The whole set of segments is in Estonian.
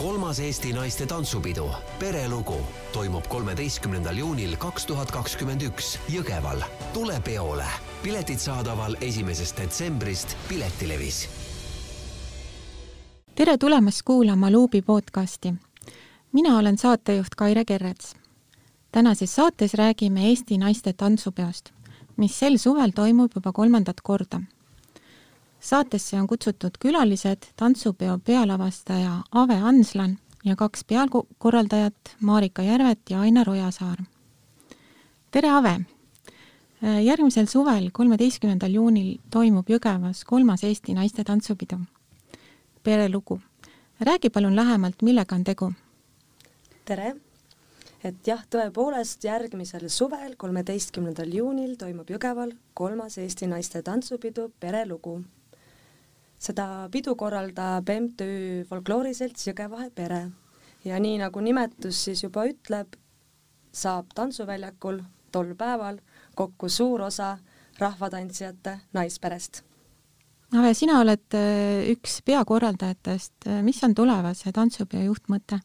kolmas Eesti naiste tantsupidu Perelugu toimub kolmeteistkümnendal juunil kaks tuhat kakskümmend üks Jõgeval. tule peole. piletid saadaval esimesest detsembrist Piletilevis. tere tulemast kuulama Luubi podcasti. mina olen saatejuht Kaire Kerrets. tänases saates räägime Eesti naiste tantsupeost, mis sel suvel toimub juba kolmandat korda saatesse on kutsutud külalised, tantsupeo pealavastaja Ave Anslan ja kaks pealkorraldajat Marika Järvet ja Ainar Ojasaar. tere, Ave! järgmisel suvel, kolmeteistkümnendal juunil toimub Jõgevas kolmas Eesti naiste tantsupidu. perelugu. räägi palun lähemalt, millega on tegu? tere! et jah, tõepoolest järgmisel suvel, kolmeteistkümnendal juunil toimub Jõgeval kolmas Eesti naiste tantsupidu Perelugu seda pidu korraldab MTÜ Folklooriselts Jõgevahe pere ja nii nagu nimetus siis juba ütleb, saab tantsuväljakul tol päeval kokku suur osa rahvatantsijate naisperest. Ave, sina oled äh, üks peakorraldajatest, mis on tulevase tantsupeo juhtmõte?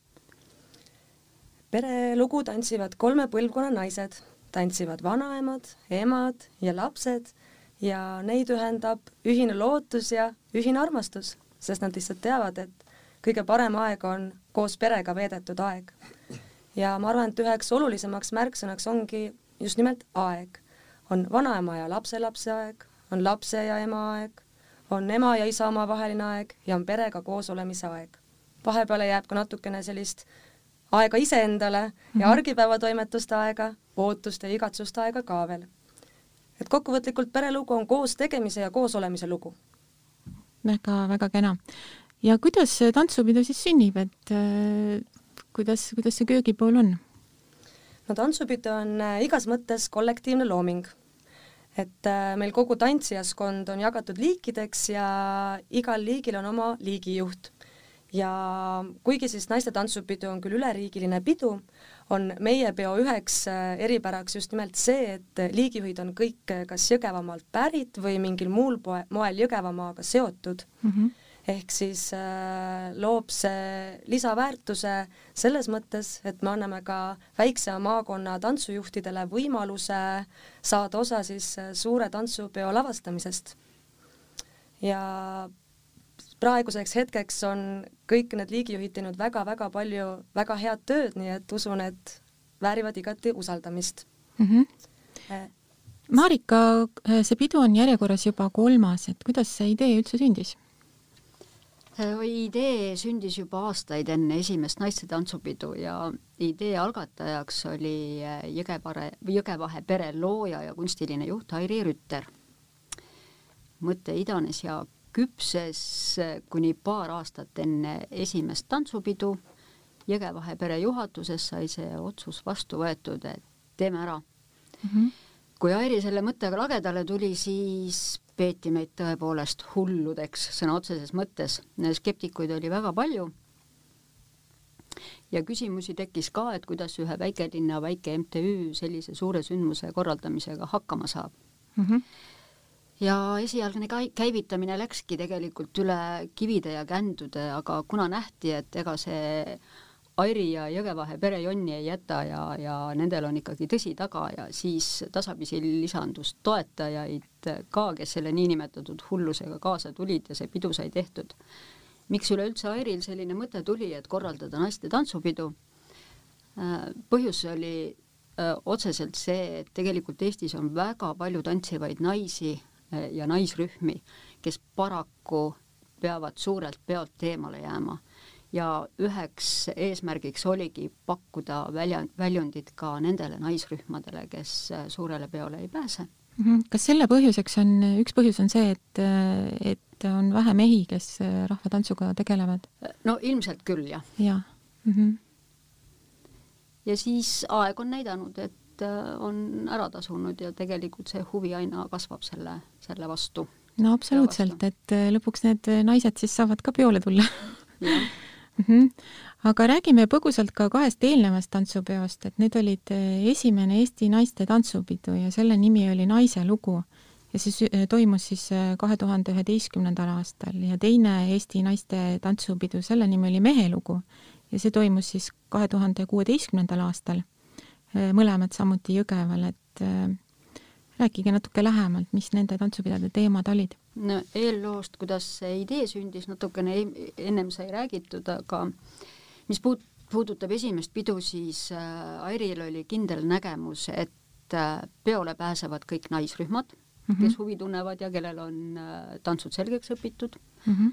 perelugu tantsivad kolme põlvkonna naised, tantsivad vanaemad, emad ja lapsed ja neid ühendab ühine lootus ja ühine armastus, sest nad lihtsalt teavad, et kõige parem aeg on koos perega veedetud aeg. ja ma arvan, et üheks olulisemaks märksõnaks ongi just nimelt aeg. on vanaema ja lapselapse aeg, on lapse ja ema aeg, on ema ja isa omavaheline aeg ja on perega koos olemise aeg. vahepeale jääb ka natukene sellist aega iseendale ja mhm. argipäevatoimetuste aega, ootuste ja igatsuste aega ka veel et kokkuvõtlikult perelugu on koos tegemise ja koos olemise lugu väga-väga kena. ja kuidas tantsupidu siis sünnib, et äh, kuidas, kuidas see köögipool on? no tantsupidu on äh, igas mõttes kollektiivne looming. et äh, meil kogu tantsijaskond on jagatud liikideks ja igal liigil on oma liigijuht. ja kuigi siis naiste tantsupidu on küll üleriigiline pidu, on meie peo üheks äh, eripäraks just nimelt see, et liigijuhid on kõik äh, kas Jõgevamaalt pärit või mingil muul moel Jõgevamaaga seotud mm. -hmm. ehk siis äh, loob see lisaväärtuse selles mõttes, et me anname ka väiksema maakonna tantsujuhtidele võimaluse saada osa siis äh, suure tantsupeo lavastamisest. ja praeguseks hetkeks on kõik need liigijuhid teinud väga-väga palju väga head tööd, nii et usun, et väärivad igati usaldamist mm. -hmm. Marika, see pidu on järjekorras juba kolmas, et kuidas see idee üldse sündis? idee sündis juba aastaid enne esimest naiste tantsupidu ja idee algatajaks oli Jõgepare, Jõgevahe pere looja ja kunstiline juht Airi Rütter. mõte idanes ja küpses kuni paar aastat enne esimest tantsupidu. Jõgevahe pere juhatuses sai see otsus vastu võetud, et teeme ära mm. -hmm. kui Airi selle mõttega lagedale tuli, siis peeti meid tõepoolest hulludeks sõna otseses mõttes. skeptikuid oli väga palju. ja küsimusi tekkis ka, et kuidas ühe väikelinna väike MTÜ sellise suure sündmuse korraldamisega hakkama saab mm. -hmm ja esialgne käivitamine läkski tegelikult üle kivide ja kändude, aga kuna nähti, et ega see Airi ja Jõgevahe pere jonni ei jäta ja, ja nendel on ikkagi tõsi taga ja siis tasapisi lisandus toetajaid ka, kes selle niinimetatud hullusega kaasa tulid ja see pidu sai tehtud. miks üleüldse Airil selline mõte tuli, et korraldada naiste tantsupidu? Põhjus oli otseselt see, et tegelikult Eestis on väga palju tantsivaid naisi, ja naisrühmi, kes paraku peavad suurelt peolt eemale jääma. ja üheks eesmärgiks oligi pakkuda välja, väljundit ka nendele naisrühmadele, kes suurele peole ei pääse. Mhm. kas selle põhjuseks on, üks põhjus on see, et, et on vähe mehi, kes rahvatantsuga tegelevad? no ilmselt küll, jah. jah mm -hmm. ja siis aeg on näidanud, et on ära tasunud ja tegelikult see huvi aina kasvab selle, selle vastu. no absoluutselt, et äh, lõpuks need naised siis saavad ka peole tulla. -hmm. aga räägime põgusalt ka kahest eelnevast tantsupeost, et need olid äh, esimene Eesti naiste tantsupidu ja selle nimi oli Naise lugu ja see toimus siis kahe tuhande üheteistkümnendal aastal ja teine Eesti naiste tantsupidu, selle nimi oli Mehelugu ja see toimus siis kahe tuhande kuueteistkümnendal aastal, mõlemad samuti Jõgeval, et rääkige natuke lähemalt, mis nende tantsupidade teemad olid? no eelloost, kuidas see idee sündis, natukene ennem sai räägitud, aga mis puut-, puudutab esimest pidu, siis äh, Airil oli kindel nägemus, et äh, peole pääsevad kõik naisrühmad mm, -hmm. kes huvi tunnevad ja kellel on äh, tantsud selgeks õpitud mm. -hmm.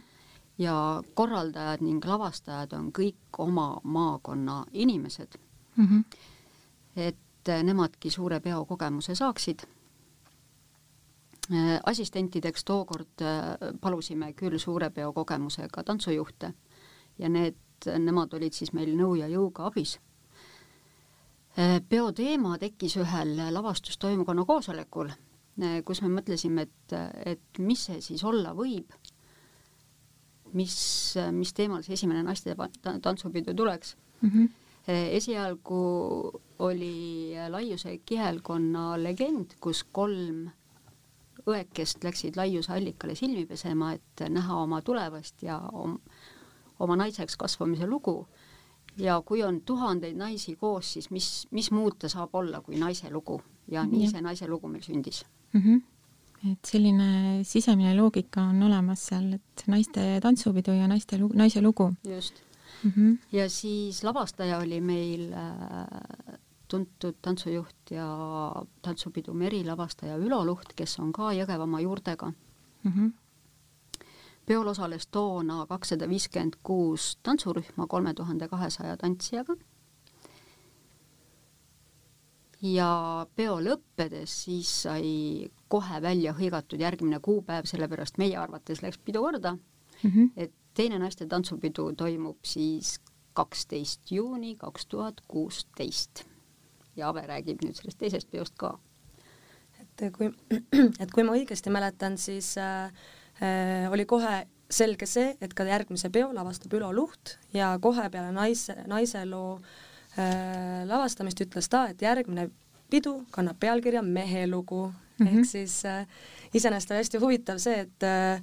ja korraldajad ning lavastajad on kõik oma maakonna inimesed mm. -hmm. Et nemadki suure peo kogemuse saaksid Äh, assistentideks tookord äh, palusime küll suure peo kogemusega tantsujuhte ja need, nemad olid siis meil nõu ja jõuga abis. Äh, peo teema tekkis ühel lavastustoimkonna koosolekul, kus me mõtlesime, et, et mis see siis olla võib, mis, mis teemal see esimene naiste tantsupidu tuleks mm. -hmm. Esialgu oli Laiuse kihelkonna legend, kus kolm õekest läksid laiuse allikale silmi pesema, et näha oma tulevast ja om, oma naiseks kasvamise lugu. ja kui on tuhandeid naisi koos, siis mis, mis muud ta saab olla kui naise lugu ja nii ja. see naise lugu meil sündis mm. -hmm et selline sisemine loogika on olemas seal, et naiste tantsupidu ja naiste naise lugu. just mm. -hmm. ja siis lavastaja oli meil äh, tuntud tantsujuht ja tantsupidu Meri lavastaja Ülo Luht, kes on ka Jõgevamaa juurtega mm. -hmm. peol osales toona kakssada viiskümmend kuus tantsurühma kolme tuhande kahesaja tantsijaga. ja peo lõppedes siis sai kohe välja hõigatud järgmine kuupäev, sellepärast meie arvates läks pidu korda mm, -hmm. et teine naiste tantsupidu toimub siis kaksteist juuni kaks tuhat kuusteist ja Ave räägib nüüd sellest teisest peost ka. et kui, et kui ma õigesti mäletan, siis äh, äh, oli kohe selge see, et ka järgmise peo lavastab Ülo Luht ja kohe peale naise, naise loo äh, lavastamist ütles ta, et järgmine pidu kannab pealkirja Mehe lugu mm, -hmm. ehk siis äh, iseenesest on hästi huvitav see, et äh,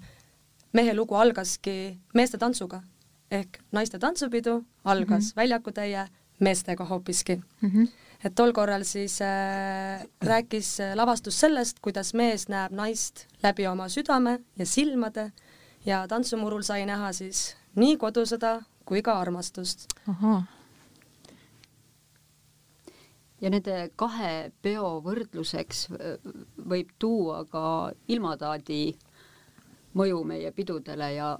mehe lugu algaski meeste tantsuga ehk naiste tantsupidu algas mm -hmm. väljakutäie meestega hoopiski mm. -hmm et tol korral siis äh, rääkis äh, lavastus sellest, kuidas mees näeb naist läbi oma südame ja silmade ja tantsumurul sai näha siis nii kodusõda kui ka armastust. ja nende kahe peo võrdluseks äh, võib tuua ka ilmataadi mõju meie pidudele ja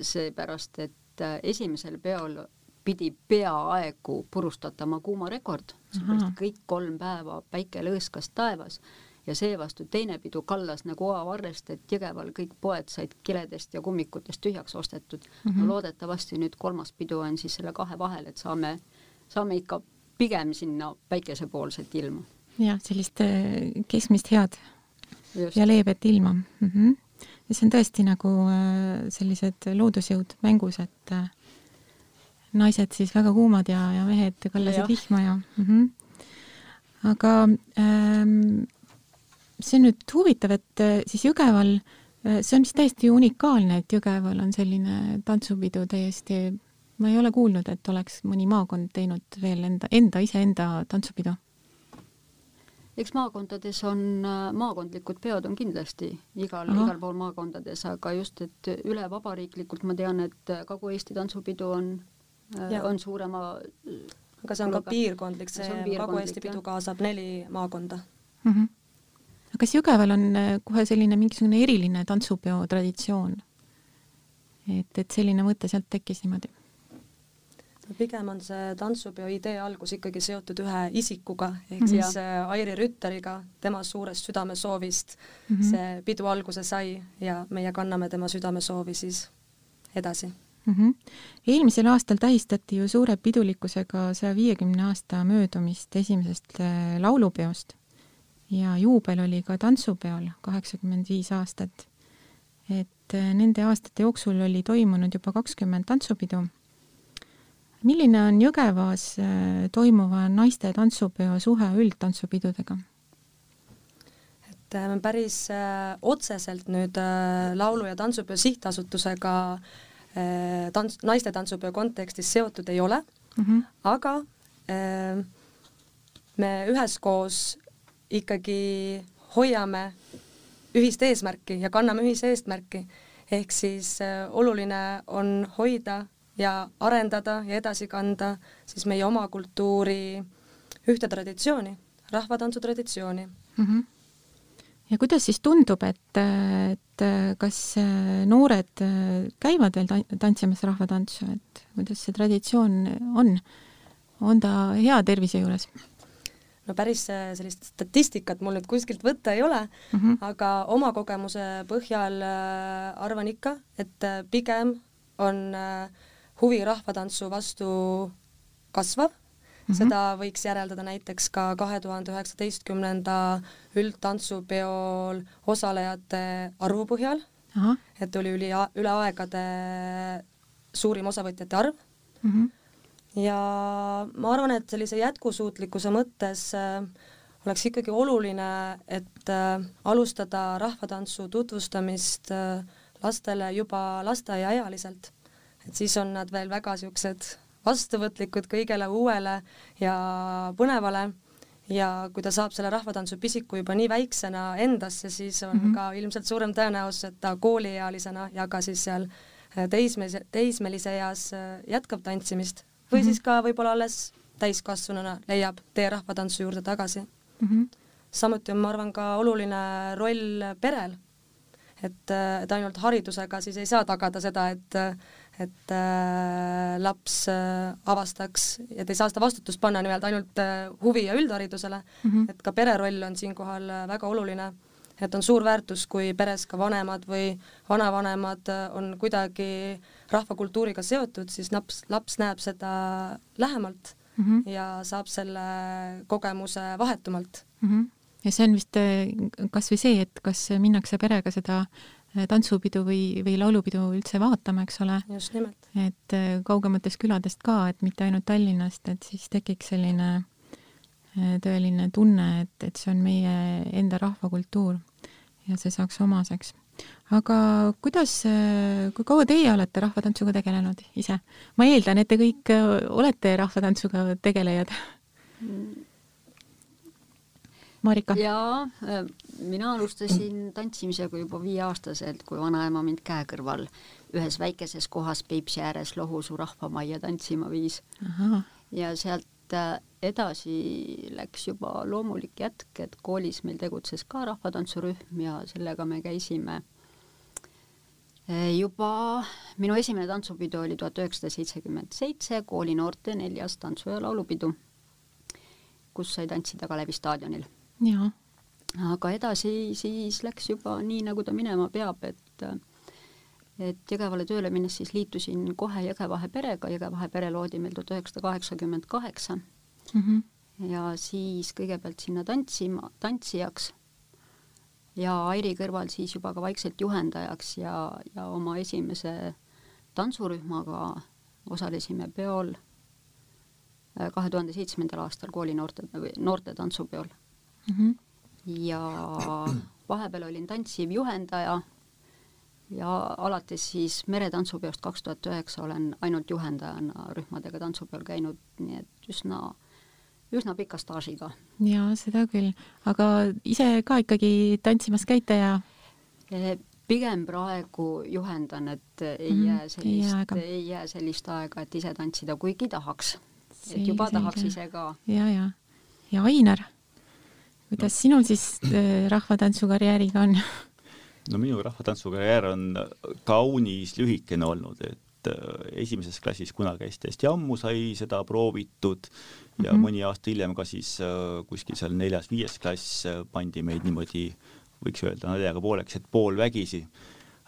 seepärast, et äh, esimesel peol pidi peaaegu purustatama kuumarekord, seepärast kõik kolm päeva päike lõõskas taevas ja seevastu teine pidu kallas nagu oavarrest, et Jõgeval kõik poed said kiledest ja kummikutest tühjaks ostetud mm. -hmm. no loodetavasti nüüd kolmas pidu on siis selle kahe vahel, et saame, saame ikka pigem sinna päikesepoolset ilma. jah, sellist äh, keskmist head Just. ja leebet ilma mm. -hmm. Ja see on tõesti nagu äh, sellised loodusjõud mängus, et äh, naised siis väga kuumad ja, ja mehed kallasid vihma ja mm. -hmm. aga ähm, see on nüüd huvitav, et äh, siis Jõgeval, see on vist täiesti unikaalne, et Jõgeval on selline tantsupidu täiesti, ma ei ole kuulnud, et oleks mõni maakond teinud veel enda, enda iseenda tantsupidu eks maakondades on, äh, maakondlikud peod on kindlasti igal, igal pool maakondades, aga just, et üle vabariiklikult ma tean, et Kagu-Eesti tantsupidu on ja. on suurema aga see on ka piirkondlik, see Kagu-Eesti pidu kaasab neli maakonda mm. -hmm. aga kas Jõgeval on äh, kohe selline mingisugune eriline tantsupeo traditsioon? et, et selline mõte sealt tekkis niimoodi? Pigem on see tantsupeo idee algus ikkagi seotud ühe isikuga ehk mm -hmm. siis äh, Airi Rütteriga, tema suurest südamesoovist mm -hmm. see pidu alguse sai ja meie kanname tema südamesoovi siis edasi mm. -hmm. eelmisel aastal tähistati ju suure pidulikkusega saja viiekümne aasta möödumist esimesest äh, laulupeost ja juubel oli ka tantsupeol kaheksakümmend viis aastat. et äh, nende aastate jooksul oli toimunud juba kakskümmend tantsupidu. Milline on Jõgevas äh, toimuva naiste tantsupeo suhe üldtantsupidudega? et me päris äh, otseselt nüüd äh, Laulu- ja Tantsupeo Sihtasutusega äh, tants-, naiste tantsupeo kontekstis seotud ei ole mm, -hmm. aga äh, me üheskoos ikkagi hoiame ühist eesmärki ja kanname ühise eesmärki, ehk siis äh, oluline on hoida ja arendada ja edasi kanda siis meie oma kultuuri ühte traditsiooni, rahvatantsu traditsiooni mm. -hmm. ja kuidas siis tundub, et, et kas noored käivad veel tantsimas rahvatantsu, et kuidas see traditsioon on? on ta hea tervise juures? no päris sellist statistikat mul nüüd kuskilt võtta ei ole mm, -hmm. aga oma kogemuse põhjal äh, arvan ikka, et äh, pigem on äh, huvi rahvatantsu vastu kasvav mm, -hmm. seda võiks järeldada näiteks ka kahe tuhande üheksateistkümnenda üldtantsupeol osalejate arvu põhjal, et oli üli, üle aegade suurim osavõtjate arv mm. -hmm. ja ma arvan, et sellise jätkusuutlikkuse mõttes äh, oleks ikkagi oluline, et äh, alustada rahvatantsu tutvustamist äh, lastele juba lasteaiaealiselt et siis on nad veel väga siuksed vastuvõtlikud kõigele uuele ja põnevale ja kui ta saab selle rahvatantsu pisiku juba nii väiksena endasse, siis on mm -hmm. ka ilmselt suurem tõenäosus, et ta kooliealisena ja ka siis seal äh, teismelise, teismelise eas äh, jätkab tantsimist või mm -hmm. siis ka võib-olla alles täiskasvanuna leiab tee rahvatantsu juurde tagasi mm. -hmm. samuti on, ma arvan, ka oluline roll perel, et, äh, et ainult haridusega siis ei saa tagada seda, et et äh, laps äh, avastaks, et ei saa seda vastutust panna nii-öelda ainult äh, huvi- ja üldharidusele mm, -hmm. et ka pere roll on siinkohal äh, väga oluline, et on suur väärtus, kui peres ka vanemad või vanavanemad äh, on kuidagi rahvakultuuriga seotud, siis laps, laps näeb seda lähemalt mm -hmm. ja saab selle kogemuse vahetumalt mm. -hmm ja see on vist äh, kas või see, et kas minnakse perega seda tantsupidu või, või laulupidu üldse vaatama, eks ole. just nimelt. et äh, kaugematest küladest ka, et mitte ainult Tallinnast, et siis tekiks selline äh, tõeline tunne, et, et see on meie enda rahvakultuur ja see saaks omaseks. aga kuidas, kui kaua teie olete rahvatantsuga tegelenud ise? ma eeldan, et te kõik olete rahvatantsuga tegelejad mm Marika? jaa, äh, mina alustasin tantsimisega juba viieaastaselt, kui vanaema mind käe kõrval ühes väikeses kohas Peipsi ääres Lohusuu rahvamajja tantsima viis. ja sealt äh, edasi läks juba loomulik jätk, et koolis meil tegutses ka rahvatantsurühm ja sellega me käisime äh, juba, minu esimene tantsupidu oli tuhat üheksasada seitsekümmend seitse, koolinoorte neljas tantsu- ja laulupidu, kus sai tantsida Kalevi staadionil aga edasi siis läks juba nii, nagu ta minema peab, et et Jõgevale tööle minnes siis liitusin kohe Jõgevahe perega, Jõgevahe pere loodi meil tuhat üheksasada kaheksakümmend kaheksa. Mhm. ja siis kõigepealt sinna tantsima, tantsijaks ja Airi kõrval siis juba ka vaikselt juhendajaks ja, ja oma esimese tantsurühmaga osalesime peol äh, kahe tuhande seitsmendal aastal koolinoorte, noorte tantsupeol mm. -hmm. ja vahepeal olin tantsiv juhendaja ja alates siis meretantsupeost kaks tuhat üheksa olen ainult juhendajana rühmadega tantsupeol käinud, nii et üsna, üsna pika staažiga. jaa, seda küll, aga ise ka ikkagi tantsimas käite ja? E, pigem praegu juhendan, et ei mm -hmm, jää sellist, ei jää sellist aega, et ise tantsida, kuigi tahaks. et juba tahaks ise ka. ja, ja, ja Ainar kuidas sinul siis äh, rahvatantsukarjääriga on? no minu rahvatantsukarjäär on kaunis lühikene olnud, et äh, esimeses klassis kunagi hästi hästi ammu sai seda proovitud ja mm -hmm. mõni aasta hiljem ka siis äh, kuskil seal neljas-viies klass pandi meid niimoodi, võiks öelda naljaga pooleks, et poolvägisi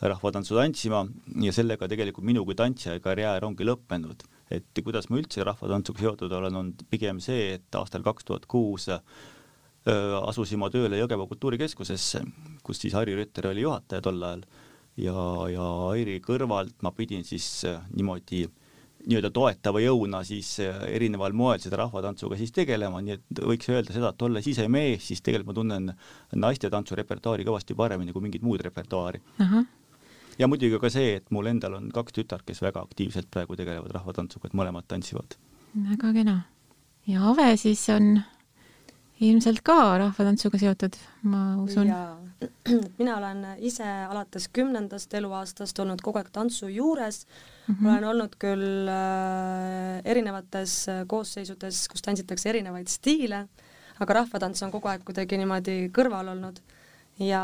rahvatantsu tantsima ja sellega tegelikult minu kui tantsija karjäär ongi lõppenud. et kuidas ma üldse rahvatantsuga seotud olen, on pigem see, et aastal kaks tuhat kuus asusin ma tööle Jõgeva kultuurikeskusesse, kus siis Harri Rütter oli juhataja tol ajal ja, ja Airi kõrvalt ma pidin siis niimoodi nii-öelda toetava jõuna siis erineval moel seda rahvatantsuga siis tegelema, nii et võiks öelda seda, et olles ise mees, siis tegelikult ma tunnen naiste tantsurepertuaari kõvasti paremini kui mingit muud repertuaari. ja muidugi ka see, et mul endal on kaks tütart, kes väga aktiivselt praegu tegelevad rahvatantsuga, et mõlemad tantsivad. väga kena. ja Ave siis on ilmselt ka rahvatantsuga seotud, ma usun. mina olen ise alates kümnendast eluaastast olnud kogu aeg tantsu juures mm. -hmm. olen olnud küll äh, erinevates koosseisudes, kus tantsitakse erinevaid stiile, aga rahvatants on kogu aeg kuidagi niimoodi kõrval olnud ja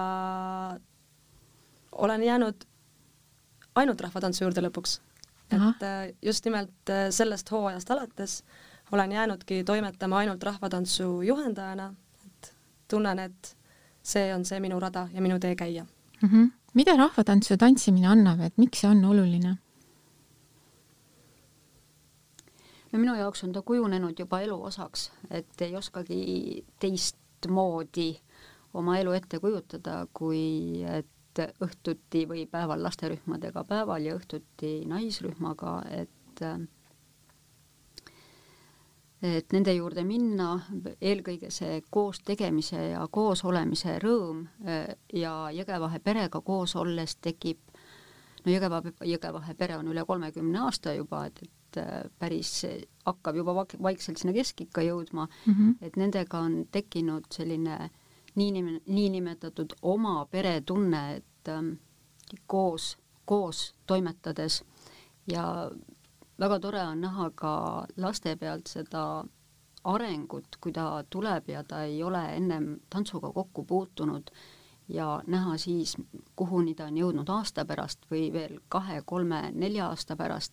olen jäänud ainult rahvatantsu juurde lõpuks. et äh, just nimelt äh, sellest hooajast alates olen jäänudki toimetama ainult rahvatantsu juhendajana, et tunnen, et see on see minu rada ja minu tee käia mm. -hmm. mida rahvatantsu tantsimine annab, et miks see on oluline? no minu jaoks on ta kujunenud juba elu osaks, et ei oskagi teistmoodi oma elu ette kujutada, kui et õhtuti või päeval lasterühmadega päeval ja õhtuti naisrühmaga, et et nende juurde minna, eelkõige see koos tegemise ja koos olemise rõõm äh, ja Jõgevahe perega koos olles tekib, no Jõgeva, Jõgevahe pere on üle kolmekümne aasta juba, et, et äh, päris hakkab juba vaikselt sinna keskikka jõudma mm, -hmm. et nendega on tekkinud selline niinim-, niinimetatud oma peretunne, et ähm, koos, koos toimetades ja väga tore on näha ka laste pealt seda arengut, kui ta tuleb ja ta ei ole ennem tantsuga kokku puutunud ja näha siis, kuhuni ta on jõudnud aasta pärast või veel kahe, kolme, nelja aasta pärast.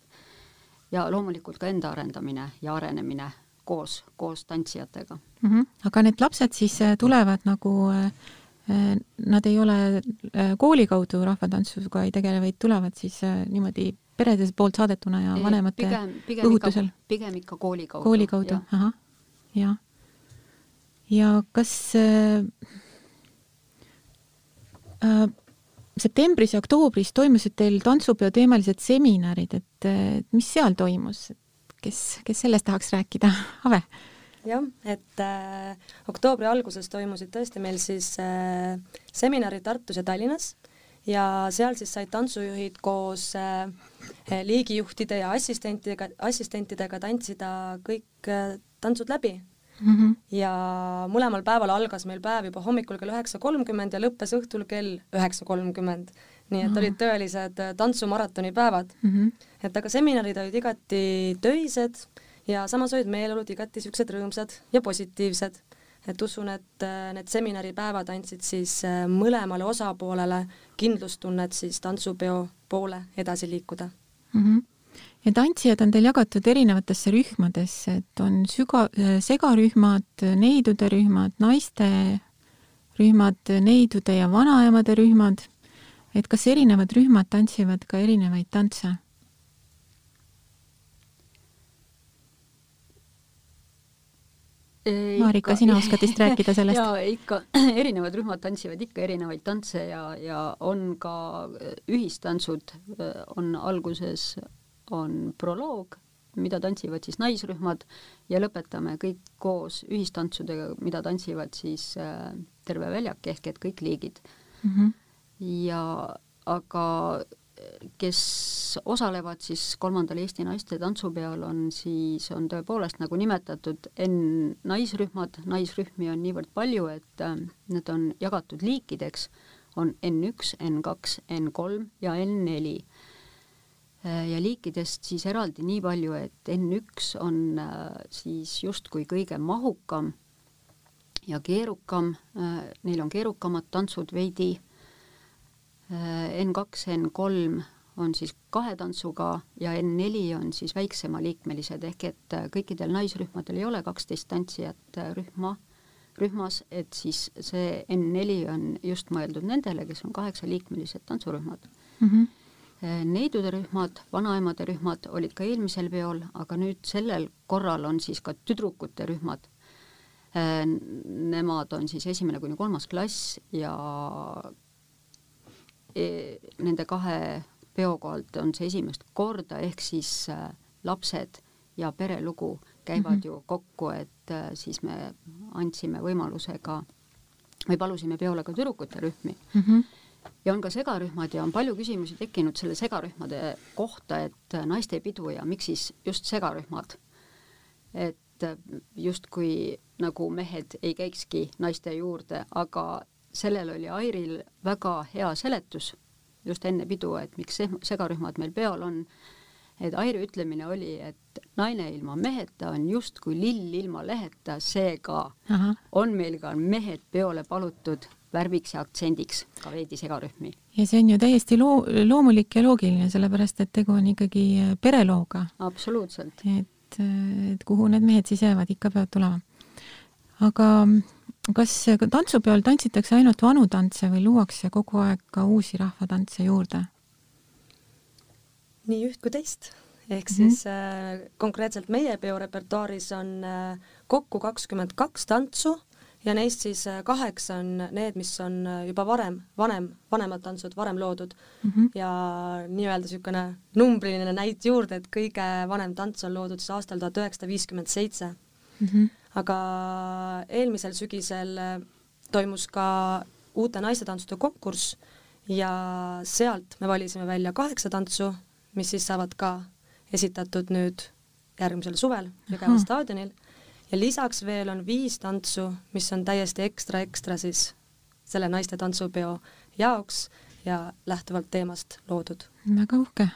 ja loomulikult ka enda arendamine ja arenemine koos, koos tantsijatega mm. -hmm. aga need lapsed siis äh, tulevad nagu äh, äh, Nad ei ole kooli kaudu rahvatantsuga ei tegele, vaid tulevad siis niimoodi perede poolt saadetuna ja vanemate pigem, pigem õhutusel? pigem ikka kooli kaudu. kooli kaudu, ahah, jah. ja kas äh, äh, septembris ja oktoobris toimusid teil tantsupeo teemalised seminarid, et äh, mis seal toimus, kes, kes sellest tahaks rääkida? Ave? jah, et äh, oktoobri alguses toimusid tõesti meil siis äh, seminarid Tartus ja Tallinnas ja seal siis said tantsujuhid koos äh, liigijuhtide ja assistentidega, assistentidega tantsida kõik äh, tantsud läbi mm. -hmm. ja mõlemal päeval algas meil päev juba hommikul kell üheksa kolmkümmend ja lõppes õhtul kell üheksa kolmkümmend. nii et olid tõelised äh, tantsumaratoni päevad mm. -hmm. et aga seminarid olid igati töised ja samas olid meeleolud igati siuksed rõõmsad ja positiivsed et usun, et äh, need seminaripäevad andsid siis äh, mõlemale osapoolele kindlustunnet siis tantsupeo poole edasi liikuda mm. -hmm ja tantsijad on teil jagatud erinevatesse rühmadesse, et on süga, äh, segarühmad, neidude rühmad, naiste rühmad, neidude ja vanaemade rühmad. et kas erinevad rühmad tantsivad ka erinevaid tantse? Marika, sina oskad vist rääkida sellest? jaa, ikka, erinevad rühmad tantsivad ikka erinevaid tantse ja, ja on ka äh, ühistantsud, äh, on alguses, on proloog, mida tantsivad siis naisrühmad ja lõpetame kõik koos ühistantsudega, mida tantsivad siis äh, terve väljak ehk et kõik liigid mm. -hmm. ja aga kes osalevad siis kolmandal Eesti naiste tantsupeol, on siis, on tõepoolest nagu nimetatud, N naisrühmad, naisrühmi on niivõrd palju, et äh, need on jagatud liikideks, on N1, N2, N3 ja N4 äh, ja liikidest siis eraldi nii palju, et N1 on äh, siis justkui kõige mahukam ja keerukam, neil on keerukamad tantsud veidi N2, N3 on siis kahe tantsuga ja N4 on siis väiksemaliikmelised, ehk et kõikidel naisrühmadel ei ole kaksteist tantsijat rühma, rühmas, et siis see N4 on just mõeldud nendele, kes on kaheksaliikmelised tantsurühmad mm. -hmm. Neidude rühmad, vanaemade rühmad olid ka eelmisel peol, aga nüüd sellel korral on siis ka tüdrukute rühmad. Nemad on siis esimene kuni kolmas klass ja nende kahe peo kohalt on see esimest korda, ehk siis äh, lapsed ja perelugu käivad mm -hmm. ju kokku, et äh, siis me andsime võimaluse ka või palusime peole ka tüdrukute rühmi mm. -hmm. ja on ka segarühmad ja on palju küsimusi tekkinud selle segarühmade kohta, et naistepidu ja miks siis just segarühmad. et justkui nagu mehed ei käikski naiste juurde, aga sellel oli Airil väga hea seletus just enne pidu, et miks segarühmad meil peol on et Airi ütlemine oli, et naine ilma meheta on justkui lill ilma leheta, seega on meil ka mehed peole palutud värviks ja aktsendiks ka veidi segarühmi. ja see on ju täiesti loo-, loomulik ja loogiline, sellepärast et tegu on ikkagi äh, perelooga. absoluutselt. et, äh, et kuhu need mehed siis jäävad, ikka peavad tulema. aga kas tantsupeol tantsitakse ainult vanu tantse või luuakse kogu aeg ka uusi rahvatantse juurde? nii üht kui teist. ehk mm -hmm. siis äh, konkreetselt meie peo repertuaaris on äh, kokku kakskümmend kaks tantsu ja neist siis äh, kaheksa on need, mis on äh, juba varem, vanem, vanemad tantsud, varem loodud mm. -hmm. ja nii-öelda niisugune numbriline näit juurde, et kõige vanem tants on loodud siis aastal tuhat üheksasada viiskümmend seitse. Mhm. aga eelmisel sügisel äh, toimus ka uute naistetantsude konkurss ja sealt me valisime välja kaheksa tantsu mis siis saavad ka esitatud nüüd järgmisel suvel Jõgeva staadionil ja lisaks veel on viis tantsu, mis on täiesti ekstra-ekstra siis selle naiste tantsupeo jaoks ja lähtuvalt teemast loodud. väga uhke.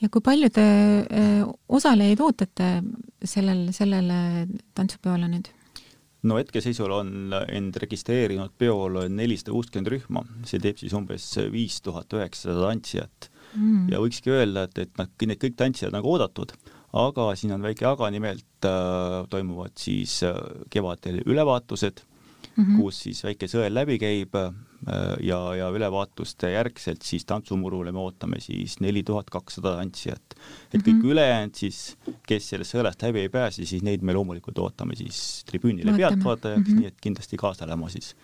Ja kui palju te eh, osalejaid ootate sellel, sellele tantsupeole nüüd? no hetkeseisul on end registreerinud peol nelisada kuuskümmend rühma, see teeb siis umbes viis tuhat üheksasada tantsijat mm. ja võikski öelda, et, et nad, need kõik tantsijad nagu oodatud, aga siin on väike aga, nimelt äh, toimuvad siis äh, kevadel ülevaatused mm, -hmm. kus siis väike sõel läbi käib äh, ja, ja ülevaatuste järgselt siis tantsumurule me ootame siis neli tuhat kakssada tantsijat. et kõik mm -hmm. ülejäänud siis, kes sellest sõelast läbi ei pääse, siis neid me loomulikult ootame siis tribüünile pealtvaatajaks mm, -hmm. nii et kindlasti kaasa elama siis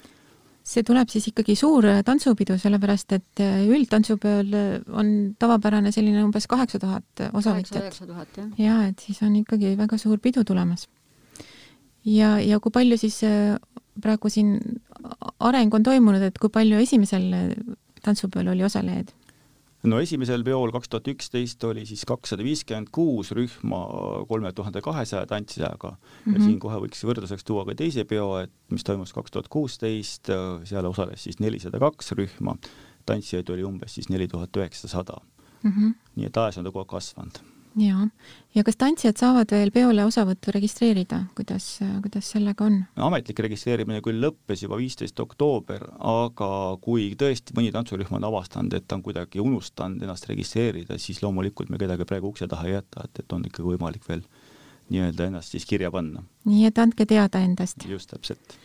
see tuleb siis ikkagi suur äh, tantsupidu, sellepärast et äh, üldtantsupeol on tavapärane selline umbes kaheksa tuhat osavõtjat. ja et siis on ikkagi väga suur pidu tulemas. ja, ja kui palju siis praegu siin areng on toimunud, et kui palju esimesel tantsupeol oli osalejaid? no esimesel peol kaks tuhat üksteist oli siis kakssada viiskümmend kuus rühma kolme tuhande kahesaja tantsijaga mm -hmm. ja mhm. siin kohe võiks võrdluseks tuua ka teise peo, et mis toimus kaks tuhat kuusteist, seal osales siis nelisada kaks rühma, tantsijaid oli umbes siis neli tuhat üheksasada. Mhm. nii et ajas on ta kogu aeg kasvanud jaa, ja kas tantsijad saavad veel peole osavõttu registreerida, kuidas, kuidas sellega on? ametlik registreerimine küll lõppes juba viisteist oktoober, aga kui tõesti mõni tantsurühm on avastanud, et ta on kuidagi unustanud ennast registreerida, siis loomulikult me kedagi praegu ukse taha ei jäta, et, et on ikkagi võimalik veel nii-öelda ennast siis kirja panna. nii et andke teada endast. just täpselt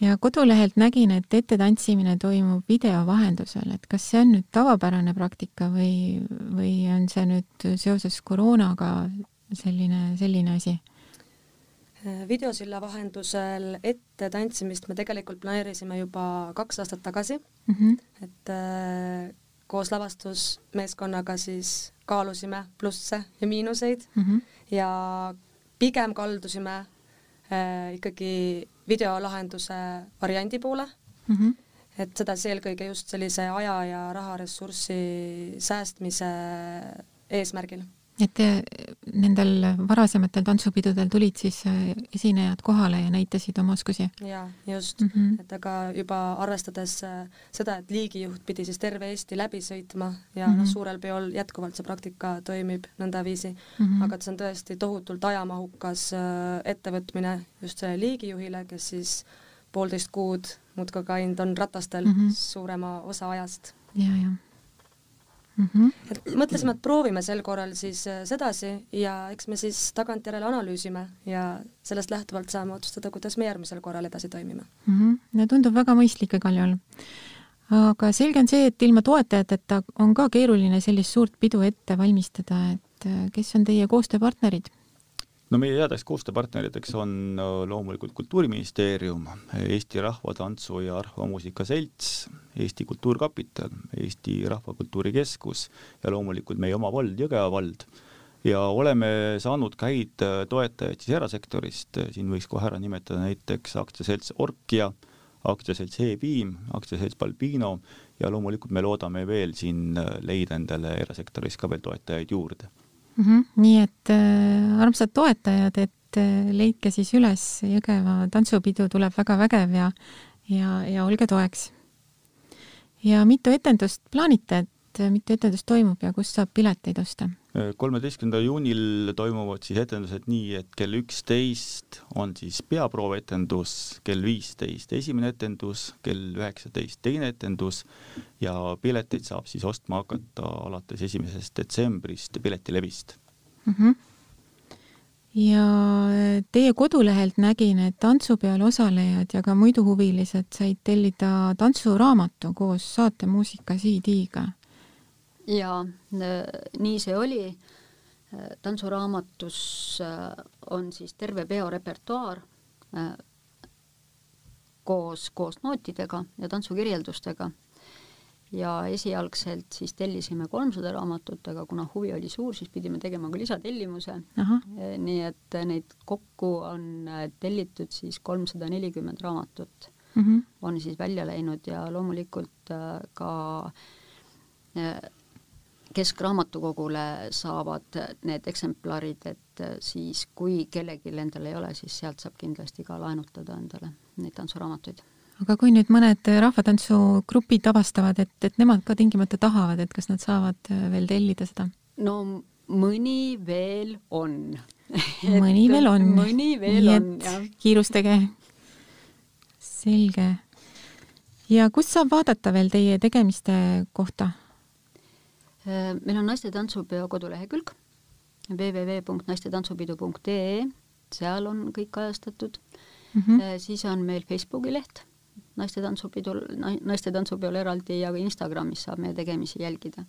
ja kodulehelt nägin, et ettetantsimine toimub video vahendusel, et kas see on nüüd tavapärane praktika või, või on see nüüd seoses koroonaga selline, selline asi? videosilla vahendusel ettetantsimist me tegelikult planeerisime juba kaks aastat tagasi mm, -hmm. et äh, koos lavastusmeeskonnaga siis kaalusime plusse ja miinuseid mm -hmm. ja pigem kaldusime äh, ikkagi videolahenduse variandi poole mm. -hmm. Et seda siis eelkõige just sellise aja ja raharessurssi säästmise eesmärgil et nendel varasematel tantsupidudel tulid siis äh, esinejad kohale ja näitasid oma oskusi? jaa, just mm, -hmm. et aga juba arvestades äh, seda, et liigijuht pidi siis terve Eesti läbi sõitma ja mm -hmm. noh, suurel peol jätkuvalt see praktika toimib nõndaviisi mm, -hmm. aga et see on tõesti tohutult ajamahukas äh, ettevõtmine just sellele liigijuhile, kes siis poolteist kuud muudkui käinud on ratastel mm -hmm. suurema osa ajast. ja, jah mm. -hmm. et mõtlesime, et proovime sel korral siis äh, sedasi ja eks me siis tagantjärele analüüsime ja sellest lähtuvalt saame otsustada, kuidas me järgmisel korral edasi toimime mm. -hmm. no tundub väga mõistlik igal juhul. aga selge on see, et ilma toetajateta on ka keeruline sellist suurt pidu ette valmistada, et äh, kes on teie koostööpartnerid? No meie headeks koostööpartneriteks on loomulikult Kultuuriministeerium, Eesti Rahvatantsu ja Rahvamuusika Selts, Eesti Kultuurkapital, Eesti Rahvakultuuri Keskus ja loomulikult meie oma vald, Jõgeva vald. ja oleme saanud ka häid toetajaid siis erasektorist, siin võiks kohe ära nimetada näiteks aktsiaselts Orkia, aktsiaselts E-Piim, aktsiaselts Balbino ja loomulikult me loodame veel siin leida endale erasektoris ka veel toetajaid juurde mm. -hmm. nii et äh, armsad toetajad, et äh, leidke siis üles, Jõgeva tantsupidu tuleb väga vägev ja ja, ja olge toeks. ja mitu etendust plaanite, et äh, mitu etendust toimub ja kust saab pileteid osta? Kolmeteistkümnendal juunil toimuvad siis etendused nii, et kell üksteist on siis peaproovetendus, kell viisteist esimene etendus, kell üheksateist teine etendus ja pileteid saab siis ostma hakata alates esimesest detsembrist Piletilevist mm. -hmm. ja teie kodulehelt nägin, et tantsupeol osalejad ja ka muidu huvilised said tellida tantsuraamatu koos saatemuusika CD-ga ja nii see oli. tantsuraamatus äh, on siis terve peo repertuaar äh, koos, koos nootidega ja tantsukirjeldustega. ja esialgselt siis tellisime kolmsada raamatut, aga kuna huvi oli suur, siis pidime tegema ka lisatellimuse. Äh, nii et neid kokku on tellitud siis kolmsada nelikümmend raamatut mm -hmm. on siis välja läinud ja loomulikult ka Keskraamatukogule saavad need eksemplarid, et siis kui kellelgi endal ei ole, siis sealt saab kindlasti ka laenutada endale neid tantsuraamatuid. aga kui nüüd mõned rahvatantsugrupid avastavad, et, et nemad ka tingimata tahavad, et kas nad saavad veel tellida seda? no mõni veel on mõni veel on. mõni veel Nii on, jah. kiirustage. selge. ja kust saab vaadata veel teie tegemiste kohta? Äh, meil on naiste tantsupeo kodulehekülg www.naistetantsupidu.ee, seal on kõik kajastatud mm. -hmm. siis on meil Facebooki leht, naiste tantsupidul, naiste tantsupeol eraldi ja ka Instagramis saab meie tegemisi jälgida.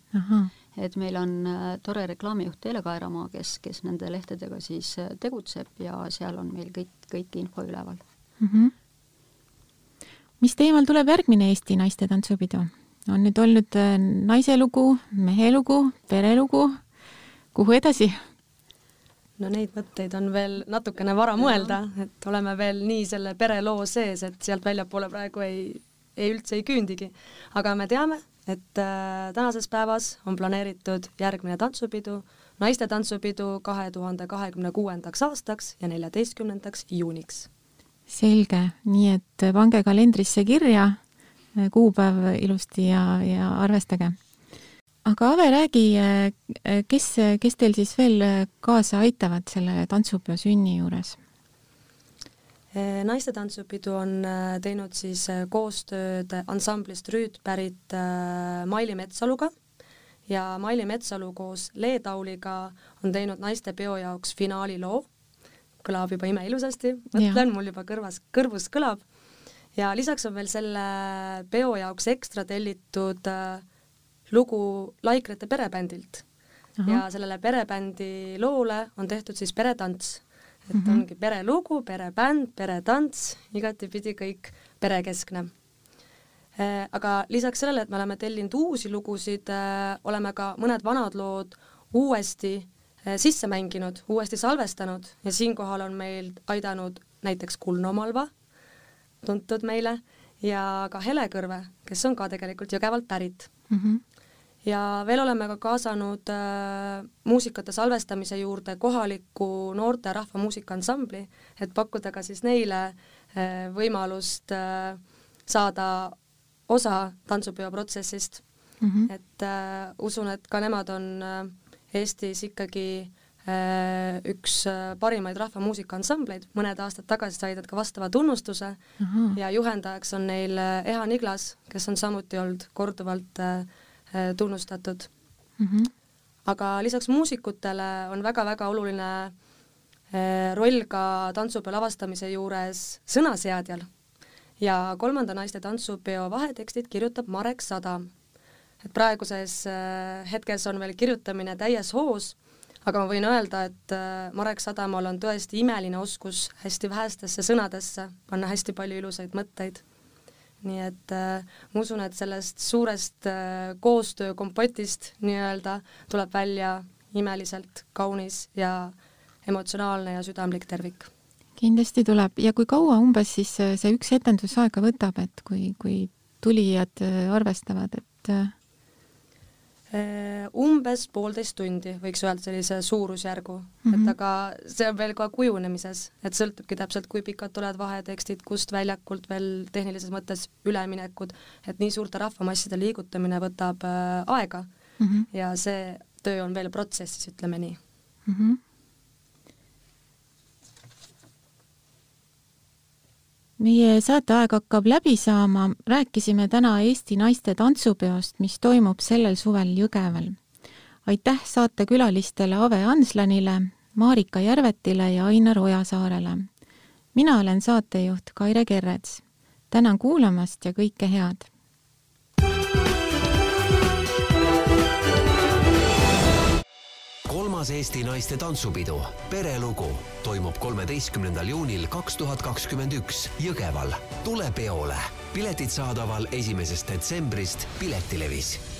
et meil on äh, tore reklaamijuht Teele Kaeramaa, kes, kes nende lehtedega siis tegutseb ja seal on meil kõik, kõik info üleval mm. -hmm. mis teemal tuleb järgmine Eesti naiste tantsupidu? On nüüd olnud äh, naise lugu, mehe lugu, perelugu, kuhu edasi? no neid mõtteid on veel natukene vara mõelda, et oleme veel nii selle pereloo sees, et sealt väljapoole praegu ei, ei üldse ei küündigi. aga me teame, et äh, tänases päevas on planeeritud järgmine tantsupidu, naiste tantsupidu kahe tuhande kahekümne kuuendaks aastaks ja neljateistkümnendaks juuniks. selge, nii et pange kalendrisse kirja kuupäev ilusti ja, ja arvestage. aga Ave, räägi, kes, kes teil siis veel kaasa aitavad selle tantsupeo sünni juures? naiste tantsupidu on teinud siis koostööd ansamblist Rüüt pärit Maili Metsaluga ja Maili Metsalu koos Lee Tauliga on teinud naistepeo jaoks finaaliloo. kõlab juba imeilusasti, mõtlen, mul juba kõrvas, kõrvus kõlab ja lisaks on veel selle peo jaoks ekstra tellitud äh, lugu Laikrete perebändilt ja sellele perebändi loole on tehtud siis peretants, et mm -hmm. ongi perelugu, perebänd, peretants, igatipidi kõik perekeskne äh,. aga lisaks sellele, et me oleme tellinud uusi lugusid äh,, oleme ka mõned vanad lood uuesti sisse mänginud, uuesti salvestanud ja siinkohal on meil aidanud näiteks Kulno Malva tuntud meile, ja ka Hele Kõrve, kes on ka tegelikult Jõgevalt pärit mm. -hmm. ja veel oleme ka kaasanud äh, muusikate salvestamise juurde kohaliku noorte rahvamuusikaansambli, et pakkuda ka siis neile äh, võimalust äh, saada osa tantsupeo protsessist mm. -hmm. et äh, usun, et ka nemad on äh, Eestis ikkagi üks äh, parimaid rahvamuusikaansambleid, mõned aastad tagasi said nad ka vastava tunnustuse uh -huh. ja juhendajaks on neil äh, Eha Niglas, kes on samuti olnud korduvalt tunnustatud uh. Mhm. -huh. aga lisaks muusikutele on väga-väga oluline roll ka tantsupeo lavastamise juures sõnaseadjal ja kolmanda naiste tantsupeo vahetekstid kirjutab Marek Sada. et praeguses hetkes on veel kirjutamine täies hoos aga ma võin öelda, et äh, Marek Sadamaal on tõesti imeline oskus hästi vähestesse sõnadesse panna hästi palju ilusaid mõtteid. nii et äh, ma usun, et sellest suurest äh, koostöökompotist nii-öelda tuleb välja imeliselt kaunis ja emotsionaalne ja südamlik tervik. kindlasti tuleb ja kui kaua umbes siis see üks etendus aega võtab, et kui, kui tulijad arvestavad, et umbes poolteist tundi, võiks öelda sellise suurusjärgu mm, -hmm. et mhm. aga see on veel ka kujunemises, et sõltubki täpselt, kui pikad tulevad vahetekstid, kust väljakult veel tehnilises mõttes üleminekud, et nii suurte rahvamasside liigutamine võtab äh, aega mm -hmm. ja see töö on veel protsessis, ütleme nii mm. -hmm meie saateaeg hakkab läbi saama, rääkisime täna Eesti naiste tantsupeost, mis toimub sellel suvel Jõgeval. aitäh saatekülalistele Ave Anslanile, Marika Järvetile ja Ainar Ojasaarele. mina olen saatejuht Kaire Kerrets. tänan kuulamast ja kõike head! Kolmas Eesti naiste tantsupidu Perelugu toimub kolmeteistkümnendal juunil kaks tuhat kakskümmend üks Jõgeval. tule peole, piletid saadaval esimesest detsembrist Piletilevis